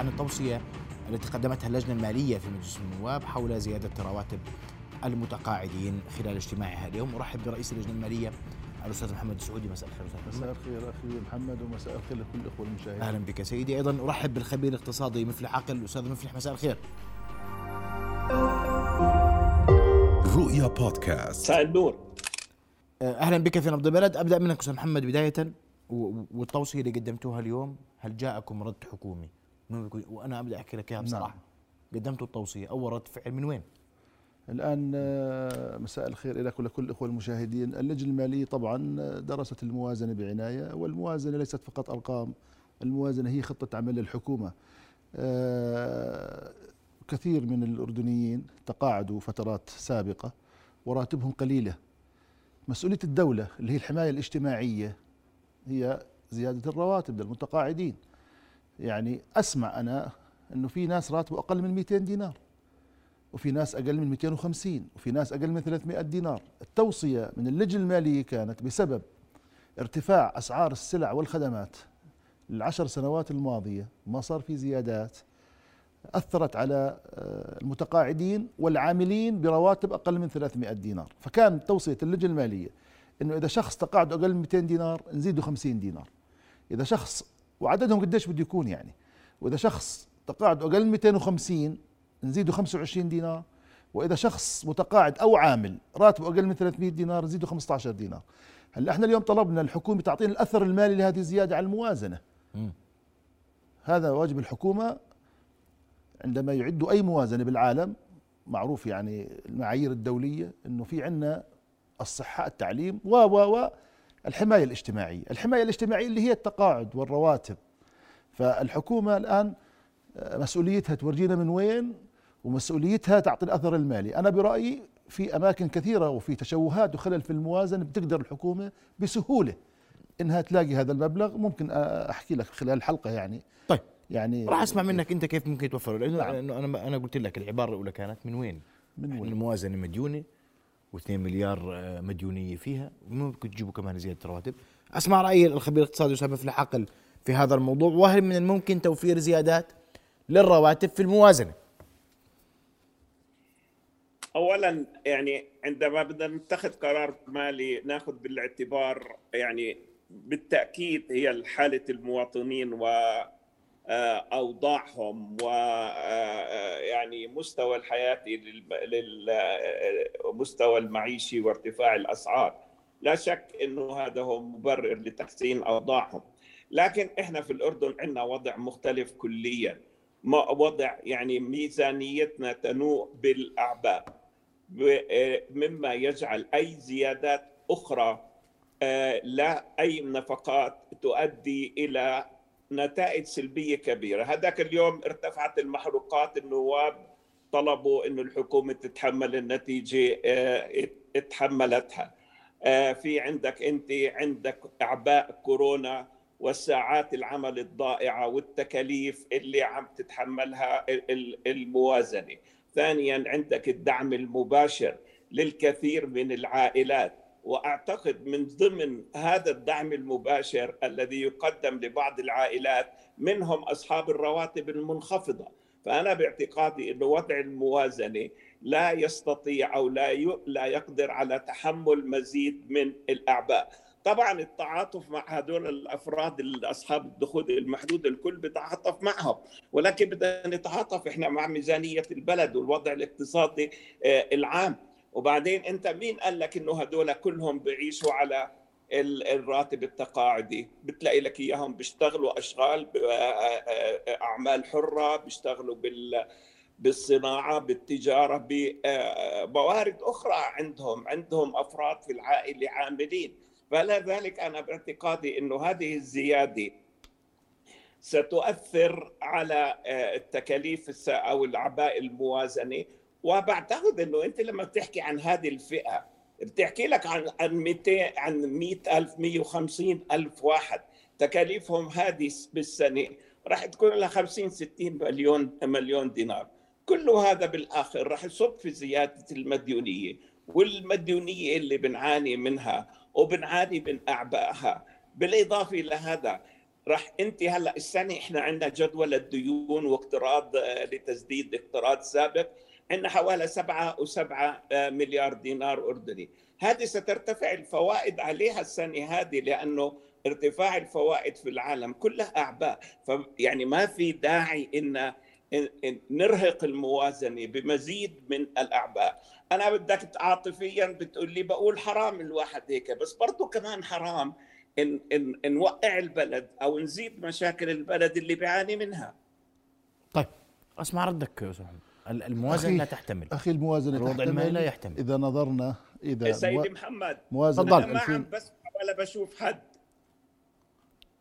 عن التوصية التي قدمتها اللجنة المالية في مجلس النواب حول زيادة رواتب المتقاعدين خلال اجتماعها اليوم. أرحب برئيس اللجنة المالية الأستاذ محمد السعودي مساء الخير مساء الخير أخي محمد ومساء الخير لكل الاخوه المشاهدين. أهلا بك سيدي. أيضا أرحب بالخبير الاقتصادي مفلح عقل الأستاذ مفلح. مساء الخير. رؤيا بودكاست. مساء النور. آه، أهلا بك في نبض البلد. أبدأ منك أستاذ محمد بداية والتوصية اللي قدمتوها اليوم هل جاءكم رد حكومي؟ وأنا أبدأ أحكي لك إياها بصراحة. نعم. قدمتوا التوصية. أول رد فعل من وين؟ الآن آه، مساء الخير لك ولكل الأخوة المشاهدين. اللجنة المالية طبعا درست الموازنة بعناية والموازنة ليست فقط أرقام الموازنة هي خطة عمل للحكومة آه، كثير من الأردنيين تقاعدوا فترات سابقة وراتبهم قليلة. مسؤولية الدولة اللي هي الحماية الاجتماعية هي زيادة الرواتب للمتقاعدين. يعني أسمع أنا أنه في ناس راتبه أقل من 200 دينار وفي ناس أقل من 250 وفي ناس أقل من 300 دينار. التوصية من اللجنة المالية كانت بسبب ارتفاع أسعار السلع والخدمات العشر سنوات الماضية ما صار في زيادات أثرت على آه، المتقاعدين والعاملين برواتب أقل من 300 دينار. فكان توصية اللجنة المالية أنه إذا شخص تقاعده أقل من 200 دينار نزيده 50 دينار. إذا شخص وعددهم قديش بده يكون يعني. وإذا شخص تقاعده أقل من 250 نزيده 25 دينار. وإذا شخص متقاعد أو عامل راتبه أقل من 300 دينار نزيده 15 دينار. هلأ إحنا اليوم طلبنا الحكومة تعطينا الأثر المالي لهذه الزيادة على الموازنة. م. هذا واجب الحكومة عندما يعدوا أي موازنة بالعالم معروف يعني المعايير الدولية إنه في عندنا الصحة التعليم و و و الحماية الاجتماعية، الحماية الاجتماعية اللي هي التقاعد والرواتب. فالحكومة الآن مسؤوليتها تورجينا من وين؟ ومسؤوليتها تعطي الأثر المالي. أنا برأيي في أماكن كثيرة وفي تشوهات وخلل في الموازنة بتقدر الحكومة بسهولة إنها تلاقي هذا المبلغ. ممكن أحكي لك خلال الحلقة يعني. طيب. يعني راح أسمع منك أنت كيف ممكن توفره لأنه نعم. أنا أنا قلت لك العبارة الأولى كانت من وين؟ من وين؟ الموازنه مديونة. و2 مليار آه، مديونية فيها. ممكن تجيبوا كمان زيادة رواتب أسمع راي الخبير الاقتصادي اسامه في العقل في هذا الموضوع. وهل من الممكن توفير زيادات للرواتب في الموازنة؟ اولا يعني عندما بدنا نتخذ قرار مالي ناخذ بالاعتبار يعني بالتأكيد هي حالة المواطنين و أوضاعهم و آه، يعني مستوى الحياتي للمستوى المعيشي وارتفاع الأسعار. لا شك إنه هذا هو مبرر لتحسين أوضاعهم. لكن إحنا في الأردن عندنا وضع مختلف كليا. وضع يعني ميزانيتنا تنوء بالأعباء مما يجعل أي زيادات أخرى آه، لا أي نفقات تؤدي إلى نتائج سلبية كبيرة، هذاك اليوم ارتفعت المحروقات النواب طلبوا إنه الحكومة تتحمل النتيجة آه، تحملتها. آه، في عندك أنت عندك إعباء كورونا والساعات العمل الضائعة والتكاليف اللي عم تتحملها الموازنة. ثانيا عندك الدعم المباشر للكثير من العائلات وأعتقد من ضمن هذا الدعم المباشر الذي يقدم لبعض العائلات منهم أصحاب الرواتب المنخفضة. فأنا باعتقادي انه وضع الموازنة لا يستطيع أو لا لا يقدر على تحمل مزيد من الأعباء. طبعا التعاطف مع هذول الأفراد اصحاب الدخول المحدود الكل بيتعاطف معهم. ولكن بدنا نتعاطف إحنا مع ميزانية البلد والوضع الاقتصادي آه، العام. وبعدين أنت مين قال لك إنه هذول كلهم بيعيشوا على الراتب التقاعدي؟ بتلاقي لك إياهم بيشتغلوا أشغال أعمال حرة بيشتغلوا بال بالصناعة بالتجارة بموارد أخرى عندهم عندهم أفراد في العائلة عاملين. فلذلك أنا باعتقادي إنه هذه الزيادة ستؤثر على التكاليف أو الاعباء الموازنة. وبعتقد إنه أنت لما بتحكي عن هذه الفئة بتحكي لك عن عن 200 عن 100000 150 ألف واحد. تكاليفهم هذه بالسنة راح تكون لها 50 60 مليون مليون دينار. كل هذا بالآخر راح يصب في زيادة المديونية والمديونية اللي بنعاني منها وبنعاني من أعبائها. بالإضافة إلى هذا راح أنت هلأ السنة إحنا عندنا جدول الديون واقتراض آه، لتسديد اقتراض سابق. عندنا حوالي سبعة وسبعة آه، مليار دينار أردني. هذه سترتفع الفوائد عليها السنة هذه لأنه ارتفاع الفوائد في العالم كلها أعباء. يعني ما في داعي إن نرهق الموازنة بمزيد من الأعباء. أنا بدك عاطفيا بتقول لي بقول حرام الواحد هيك بس برضه كمان حرام إن, إن, إن نوقع البلد أو نزيد مشاكل البلد اللي بيعاني منها. طيب أسمع ردك يا محمد. الموازنة لا تحتمل. أخي الموازنة الوضع المالي لا يحتمل. إذا نظرنا إذا سيدي محمد موازنة أنا ما عم بسمع ولا بشوف حد.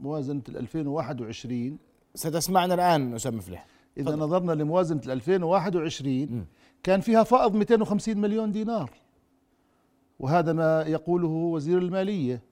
موازنة 2021 ستسمعنا الآن أسامة مفلح. إذا فضل. نظرنا لموازنة 2021 م. كان فيها فائض 250 مليون دينار. وهذا ما يقوله وزير المالية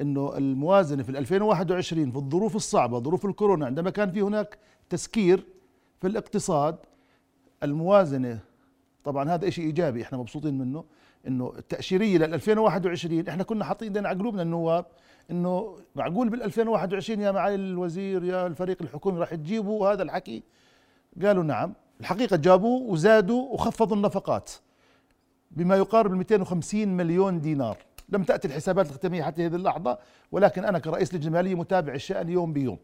إنه الموازنة في 2021 في الظروف الصعبة ظروف الكورونا عندما كان في هناك تسكير في الاقتصاد الموازنة. طبعا هذا شيء إيجابي إحنا مبسوطين منه إنه التأشيرية لل 2021 إحنا كنا حاطين إيدينا على قلوبنا النواب إنه معقول بال 2021 يا معالي الوزير يا الفريق الحكومي راح تجيبوا هذا الحكي؟ قالوا نعم. الحقيقة جابوه وزادوا وخفضوا النفقات بما يقارب ال 250 مليون دينار. لم تأتي الحسابات الختاميه حتى هذه اللحظة ولكن أنا كرئيس لجنه ماليه متابع الشأن يوم بيوم.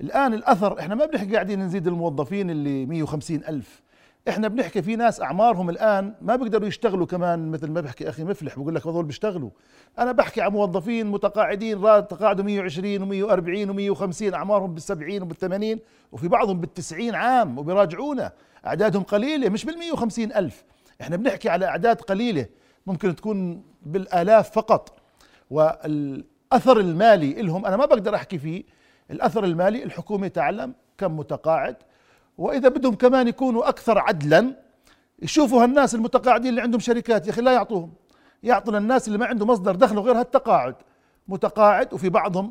الآن الأثر إحنا ما بنحكي قاعدين نزيد الموظفين اللي 150 ألف. إحنا بنحكي في ناس أعمارهم الآن ما بيقدروا يشتغلوا كمان مثل ما بحكي أخي مفلح بقول لك هذول بيشتغلوا. أنا بحكي عن موظفين متقاعدين تقاعدوا 120 و140 و150 أعمارهم بال70 وبال80 وفي بعضهم بال90 عام وبيراجعونا. أعدادهم قليلة مش بال150 ألف. إحنا بنحكي على أعداد قليلة ممكن تكون بالآلاف فقط. والأثر المالي لهم أنا ما بقدر أحكي فيه الأثر المالي الحكومة تعلم كم متقاعد وإذا بدهم كمان يكونوا أكثر عدلا يشوفوا هالناس المتقاعدين اللي عندهم شركات يا أخي لا يعطوهم. يعطوا للناس اللي ما عنده مصدر دخل غير هالتقاعد متقاعد وفي بعضهم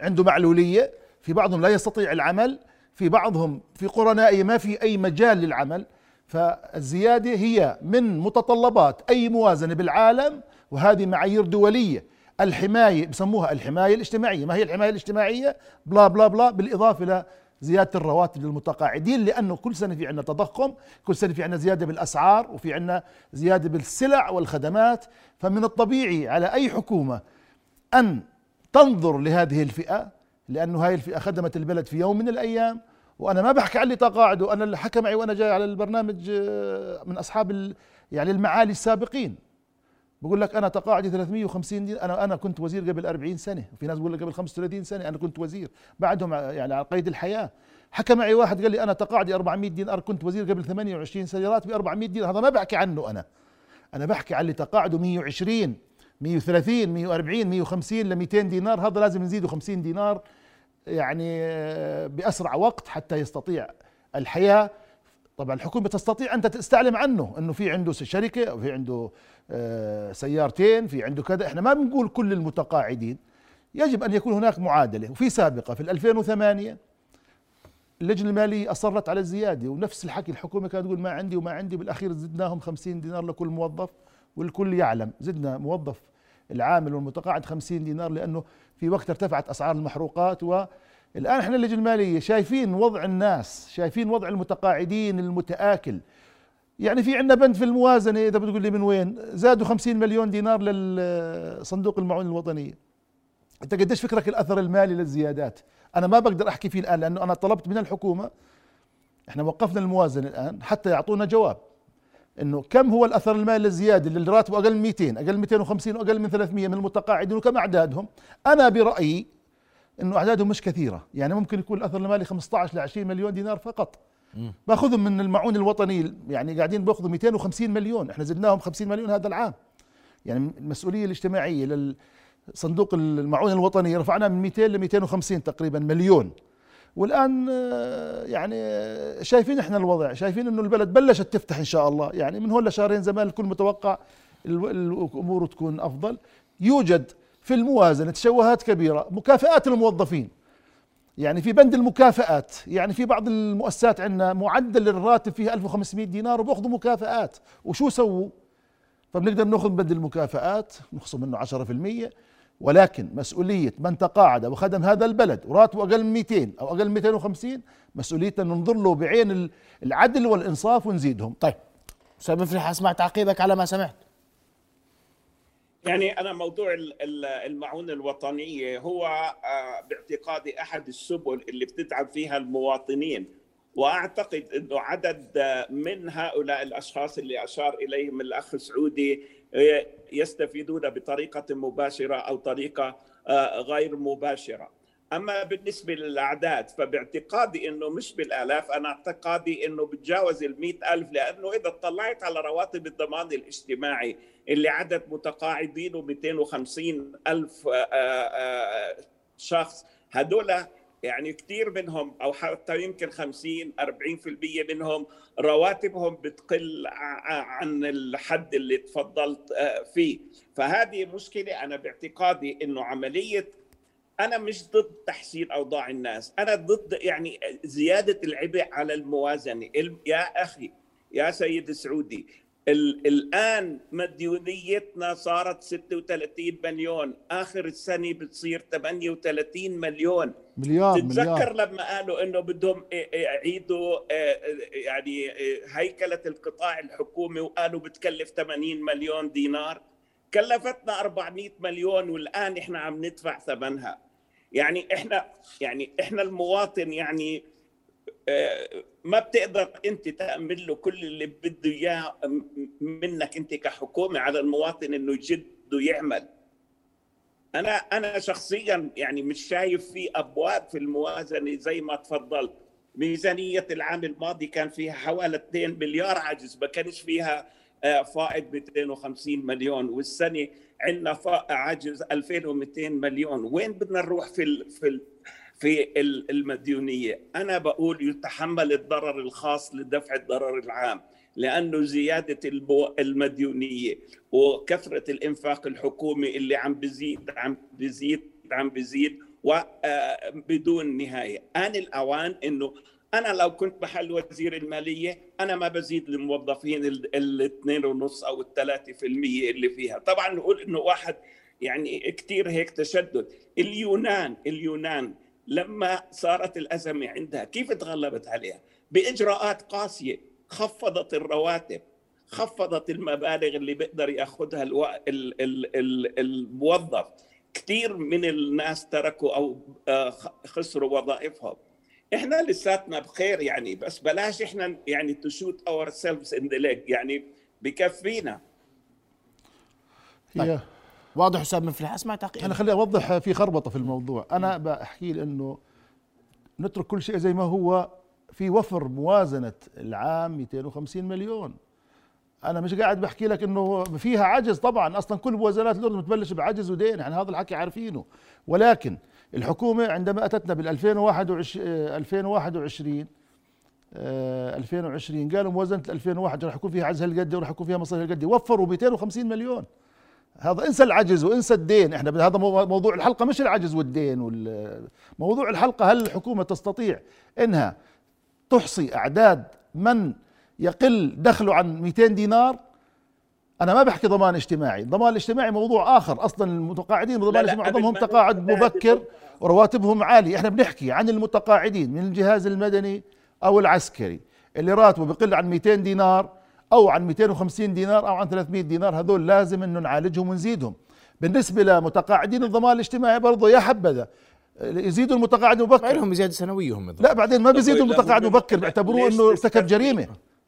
عنده معلولية في بعضهم لا يستطيع العمل في بعضهم في قرى نائيه ما في أي مجال للعمل. فالزيادة هي من متطلبات أي موازنة بالعالم وهذه معايير دولية. الحماية بسموها الحماية الاجتماعية. ما هي الحماية الاجتماعية؟ بلا بلا بلا بالإضافة إلى زيادة الرواتب للمتقاعدين لأنه كل سنة في عندنا تضخم كل سنة في عندنا زيادة بالأسعار وفي عندنا زيادة بالسلع والخدمات. فمن الطبيعي على أي حكومة أن تنظر لهذه الفئة لأنه هذه الفئة خدمت البلد في يوم من الأيام. وأنا ما بحكي عن اللي تقاعدوا أنا اللي حكى معي وأنا جاي على البرنامج آه، من أصحاب يعني المعالي السابقين. بقول لك أنا تقاعدي 350 دين أنا أنا كنت وزير قبل 40 سنة وفي ناس بقول لك قبل 35 سنة أنا كنت وزير بعدهم يعني على قيد الحياة. حكى معي واحد قال لي أنا تقاعدي 400 دينار كنت وزير قبل 28 سنة راتبي 400 دينار هذا ما بحكي عنه أنا. أنا بحكي عن اللي تقاعده 120 130 140 150 ل 200 دينار هذا لازم نزيده 50 دينار يعني بأسرع وقت حتى يستطيع الحياة. طبعا الحكومة تستطيع أن تستعلم عنه إنه في عنده شركة أو في عنده آه، سيارتين في عنده كذا. إحنا ما بنقول كل المتقاعدين. يجب أن يكون هناك معادلة. وفي سابقة في 2008 اللجنة المالية أصرت على الزيادة. ونفس الحكي الحكومة كانت تقول ما عندي وما عندي بالأخير زدناهم 50 دينار لكل موظف والكل يعلم. زدنا موظف العامل والمتقاعد 50 دينار لأنه في وقت ارتفعت أسعار المحروقات والان إحنا اللجنة المالية شايفين وضع الناس شايفين وضع المتقاعدين المتآكل. يعني في عندنا بند في الموازنة إذا بتقول لي من وين؟ زادوا 50 مليون دينار للصندوق المعونة الوطنية. أنت قديش فكرك الأثر المالي للزيادات؟ أنا ما بقدر أحكي فيه الآن لأنه أنا طلبت من الحكومة. إحنا وقفنا الموازنة الآن حتى يعطونا جواب. إنه كم هو الأثر المالي للزيادة؟ اللي راتبه أقل من 200 أقل من 250 وأقل من 300 من المتقاعدين وكم أعدادهم؟ أنا برأيي إنه اعدادهم مش كثيرة. يعني ممكن يكون الأثر المالي 15 ل 20 مليون دينار فقط. باخذهم من المعون الوطني يعني قاعدين باخذوا 250 مليون. إحنا زدناهم 50 مليون هذا العام. يعني المسؤولية الاجتماعية للصندوق المعون الوطني رفعناه من 200 ل 250 تقريبا مليون. والآن آه، يعني شايفين إحنا الوضع شايفين إنه البلد بلشت تفتح إن شاء الله. يعني من هون لشهرين زمان الكل متوقع الأمور تكون أفضل. يوجد في الموازنة تشوهات كبيرة مكافئات الموظفين يعني في بند المكافآت يعني في بعض المؤسسات عندنا معدل الراتب فيها 1500 دينار وبياخذوا مكافآت. وشو سووا؟ فبنقدر ناخذ بند المكافآت؟ نخصم منه 10% ولكن مسؤولية من تقاعد وخدم هذا البلد وراتبه أقل من 200 أو أقل من 250 مسؤوليتنا ننظر له بعين العدل والإنصاف ونزيدهم. طيب. أستاذ مفلح أسمع تعقيبك على ما سمعت. يعني أنا موضوع المعونة الوطنية هو آه، باعتقادي أحد السبل اللي بتدعم فيها المواطنين وأعتقد إنه عدد من هؤلاء الأشخاص اللي أشار إليهم الأخ سعودي آه، يستفيدون بطريقة مباشرة أو طريقة آه، غير مباشرة. أما بالنسبة للأعداد فباعتقادي إنه مش بالآلاف أنا اعتقادي إنه بتجاوز ال ألف لأنه إذا اطلعت على رواتب الضمان الاجتماعي اللي عدد متقاعدينه 250 ألف آه، شخص هدول يعني كثير منهم أو حتى يمكن 50 40% منهم رواتبهم بتقل عن الحد اللي تفضلت آه، فيه. فهذه مشكلة أنا باعتقادي إنه عملية أنا مش ضد تحسين أوضاع الناس. أنا ضد يعني زيادة العبء على الموازنة. يا أخي يا سيد سعودي الآن مديونيتنا صارت 36 مليون. آخر السنة بتصير 38 مليون. مليار تتذكر مليار. لما قالوا إنه بدهم يعيدوا آه، يعني آه، هيكلة القطاع الحكومي وقالوا بتكلف 80 مليون دينار؟ كلفتنا 400 مليون والآن إحنا عم ندفع ثمنها. يعني إحنا يعني إحنا المواطن يعني آه، ما بتقدر أنت تأمن له كل اللي بده إياه منك أنت كحكومة على المواطن إنه يجد يعمل. أنا أنا شخصيا يعني مش شايف في أبواب في الموازنة زي ما تفضلت. ميزانية العام الماضي كان فيها حوالي 2 مليار عجز ما كانش فيها آه، فائض 250 مليون. والسنة عندنا عجز 2200 مليون. وين بدنا نروح في في في المديونية؟ أنا بقول يتحمل الضرر الخاص لدفع الضرر العام لأنه زيادة المديونية وكثرة الإنفاق الحكومي اللي عم بزيد عم بزيد عم بزيد وبدون آه، نهاية. ان الأوان إنه أنا لو كنت محل وزير المالية أنا ما بزيد الموظفين الاثنين ونص أو الثلاثة في المية اللي فيها. طبعا نقول إنه واحد يعني كثير هيك تشدد. اليونان اليونان لما صارت الأزمة عندها كيف تغلبت عليها؟ بإجراءات قاسية. خفضت الرواتب خفضت المبالغ اللي بيقدر يأخذها ألو... ال... ال... ال... الموظف. كثير من الناس تركوا أو آه، خسروا وظائفهم. إحنا لساتنا بخير يعني بس بلاش إحنا يعني shoot ourselves in the leg يعني بكفينا. طيب. واضح أستاذ مفلح أسمع تعقيب أنا خليني أوضح في خربطة في الموضوع. أنا بحكي إنه نترك كل شيء زي ما هو في وفر موازنة العام 250 مليون. أنا مش قاعد بحكي لك إنه فيها عجز طبعا أصلا كل موازنات الأردن بتبلش بعجز ودين يعني هذا الحكي عارفينه. ولكن الحكومة عندما أتتنا بال 2021 2021 2020 قالوا موازنة 2001 راح يكون فيها عجز هالقد وراح يكون فيها مصاري هالقد وفروا 250 مليون. هذا انسى العجز وانسى الدين. إحنا هذا موضوع الحلقة مش العجز والدين موضوع الحلقة هل الحكومة تستطيع إنها تحصي أعداد من يقل دخله عن 200 دينار؟ أنا ما بحكي ضمان اجتماعي الضمان الاجتماعي موضوع آخر. أصلا المتقاعدين بضمان الاجتماعي معظمهم تقاعد مبكر ورواتبهم عالية. إحنا بنحكي عن المتقاعدين من الجهاز المدني أو العسكري اللي راتبه بقل عن 200 دينار أو عن 250 دينار أو عن 300 دينار هذول لازم إنه نعالجهم ونزيدهم. بالنسبة لمتقاعدين الضمان الاجتماعي برضه يا حبذا يزيدوا المتقاعد مبكر. لهم زيادة سنوية هم. لا بعدين ما بيزيدوا المتقاعد مبكر بيعتبروه إنه ارتكب جريمة.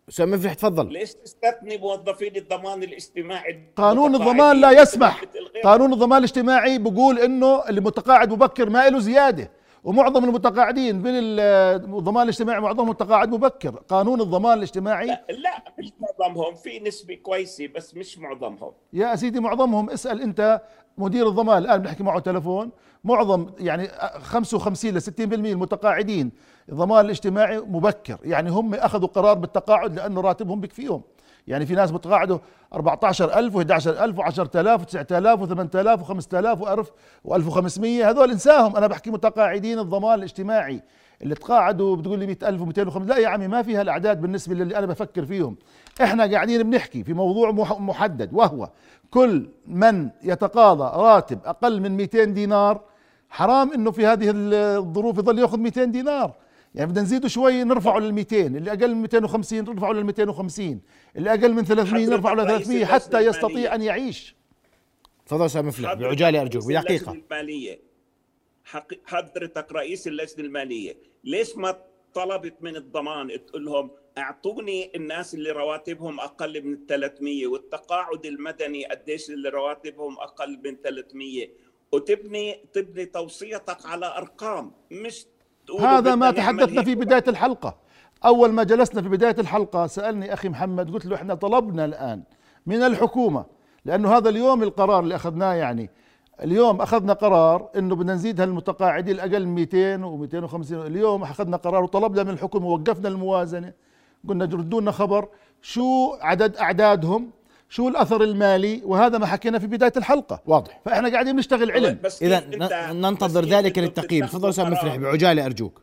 أستاذ مفلح تفضل. ليش تستثني موظفين الضمان الاجتماعي. قانون الضمان لا يسمح. قانون الضمان الاجتماعي بقول إنه المتقاعد مبكر ما له زيادة ومعظم المتقاعدين بالضمان الاجتماعي معظمهم متقاعد مبكر. قانون الضمان الاجتماعي لا, لا مش معظمهم في نسبة كويسة بس مش معظمهم. يا سيدي معظمهم اسأل أنت مدير الضمان الآن بنحكي معه تلفون. معظم يعني 55 ل 60% المتقاعدين الضمان الاجتماعي مبكر. يعني هم أخذوا قرار بالتقاعد لأنه راتبهم بكفيهم يعني في ناس بتقاعدوا 14000 و11000 و10000 و9000 و8000 و5000 و1500 هذول انساهم. أنا بحكي متقاعدين الضمان الاجتماعي اللي تقاعدوا بتقول لي 100000 و250 لا يا عمي ما فيها الأعداد بالنسبة للي أنا بفكر فيهم. إحنا قاعدين بنحكي في موضوع محدد وهو كل من يتقاضى راتب أقل من 200 دينار حرام إنه في هذه الظروف يظل يأخذ 200 دينار. يعني بدنا نزيده شوي نرفعه لل 200 اللي أقل من 250 نرفعه لل 250 اللي أقل من 300 نرفعه ل 300 حتى يستطيع أن يعيش. تفضل أستاذ مفلح بعجاله أرجوك بدقيقة. المالية. حضرتك رئيس اللجنة المالية ليش ما طلبت من الضمان تقول لهم أعطوني الناس اللي رواتبهم أقل من 300 والتقاعد المدني قديش اللي رواتبهم أقل من 300 وتبني تبني توصيتك على أرقام مش هذا ما تحدثنا في بداية الحلقة. أول ما جلسنا في بداية الحلقة سألني أخي محمد قلت له إحنا طلبنا الآن من الحكومة لأنه هذا اليوم القرار اللي أخذناه يعني اليوم أخذنا قرار إنه بدنا نزيد هالمتقاعدين الأقل 200 و250 اليوم أخذنا قرار وطلبنا من الحكومة ووقفنا الموازنة قلنا ردوا لنا خبر شو عدد أعدادهم شو الأثر المالي؟ وهذا ما حكينا في بداية الحلقة. واضح. فإحنا قاعدين نشتغل علم. إذا ننتظر ذلك للتقييم. تفضل أستاذ مفلح بعجاله أرجوك.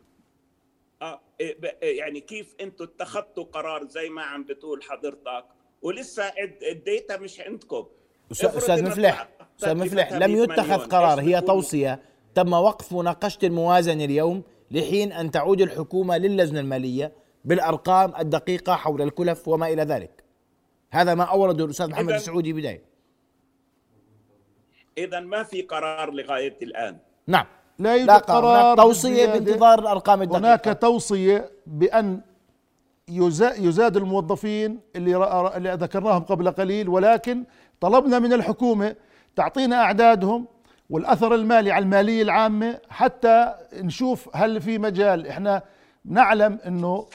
آه إيه، إيه، يعني كيف أنتم اتخذتوا قرار زي ما عم بتقول حضرتك؟ ولسه الديتا مش عندكم. أستاذ مفلح أستاذ مفلح لم يتخذ قرار. هي توصية. تم وقف مناقشة الموازنة اليوم لحين أن تعود الحكومة للجنة المالية بالأرقام الدقيقة حول الكلف وما إلى ذلك. هذا ما أورده الأستاذ محمد السعودي بداية. اذا ما في قرار لغاية الآن. نعم. لا يوجد لا قرار. توصية بانتظار الارقام الدقيقة. هناك توصية بأن يزاد الموظفين اللي اللي ذكرناهم قبل قليل ولكن طلبنا من الحكومة تعطينا أعدادهم والأثر المالي على المالية العامة حتى نشوف هل في مجال. إحنا نعلم إنه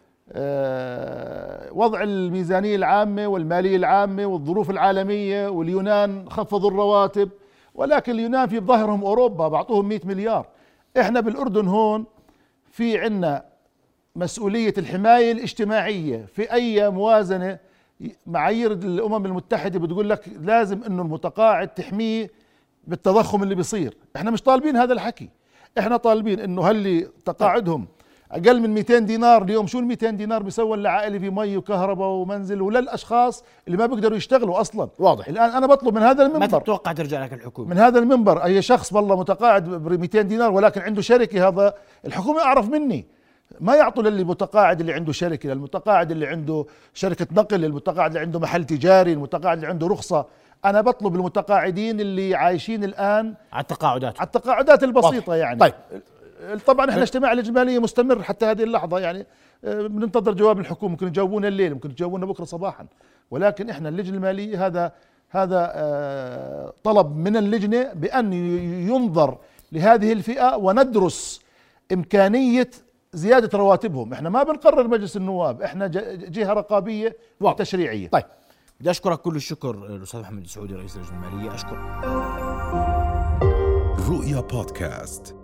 وضع الميزانية العامة والمالية العامة والظروف العالمية واليونان خفضوا الرواتب ولكن اليونان في بظهرهم أوروبا بعطوهم 100 مليار. إحنا بالأردن هون في عنا مسؤولية الحماية الاجتماعية في أي موازنة. معايير الأمم المتحدة بتقول لك لازم إنه المتقاعد تحميه بالتضخم اللي بيصير. إحنا مش طالبين هذا الحكي. إحنا طالبين إنه هل تقاعدهم أقل من 200 دينار اليوم. شو ال 200 دينار بيسوى لعائله في مي وكهرباء ومنزل وللاشخاص اللي ما بيقدروا يشتغلوا أصلا؟ واضح. الآن أنا بطلب من هذا المنبر. متى تتوقع ترجع لك الحكومة؟ من هذا المنبر. أي شخص والله متقاعد ب 200 دينار ولكن عنده شركة هذا الحكومة أعرف مني. ما يعطوا للمتقاعد اللي عنده شركة للمتقاعد اللي عنده شركة نقل للمتقاعد اللي عنده محل تجاري المتقاعد اللي عنده رخصة. أنا بطلب المتقاعدين اللي عايشين الآن على التقاعدات. على التقاعدات البسيطة واضح. يعني. طيب. طبعا إحنا اجتماع الإجمالية مستمر حتى هذه اللحظة يعني آه، بننتظر جواب الحكومة ممكن يجاوبونا الليل ممكن يجاوبونا بكرة صباحا. ولكن إحنا اللجنه الماليه هذا هذا آه، طلب من اللجنة بأن ينظر لهذه الفئة وندرس إمكانية زيادة رواتبهم. إحنا ما بنقرر مجلس النواب إحنا جهة رقابية وتشريعيه طيب بدي أشكرك كل الشكر الأستاذ محمد السعودي رئيس اللجنة الماليه اشكر رؤيا بودكاست.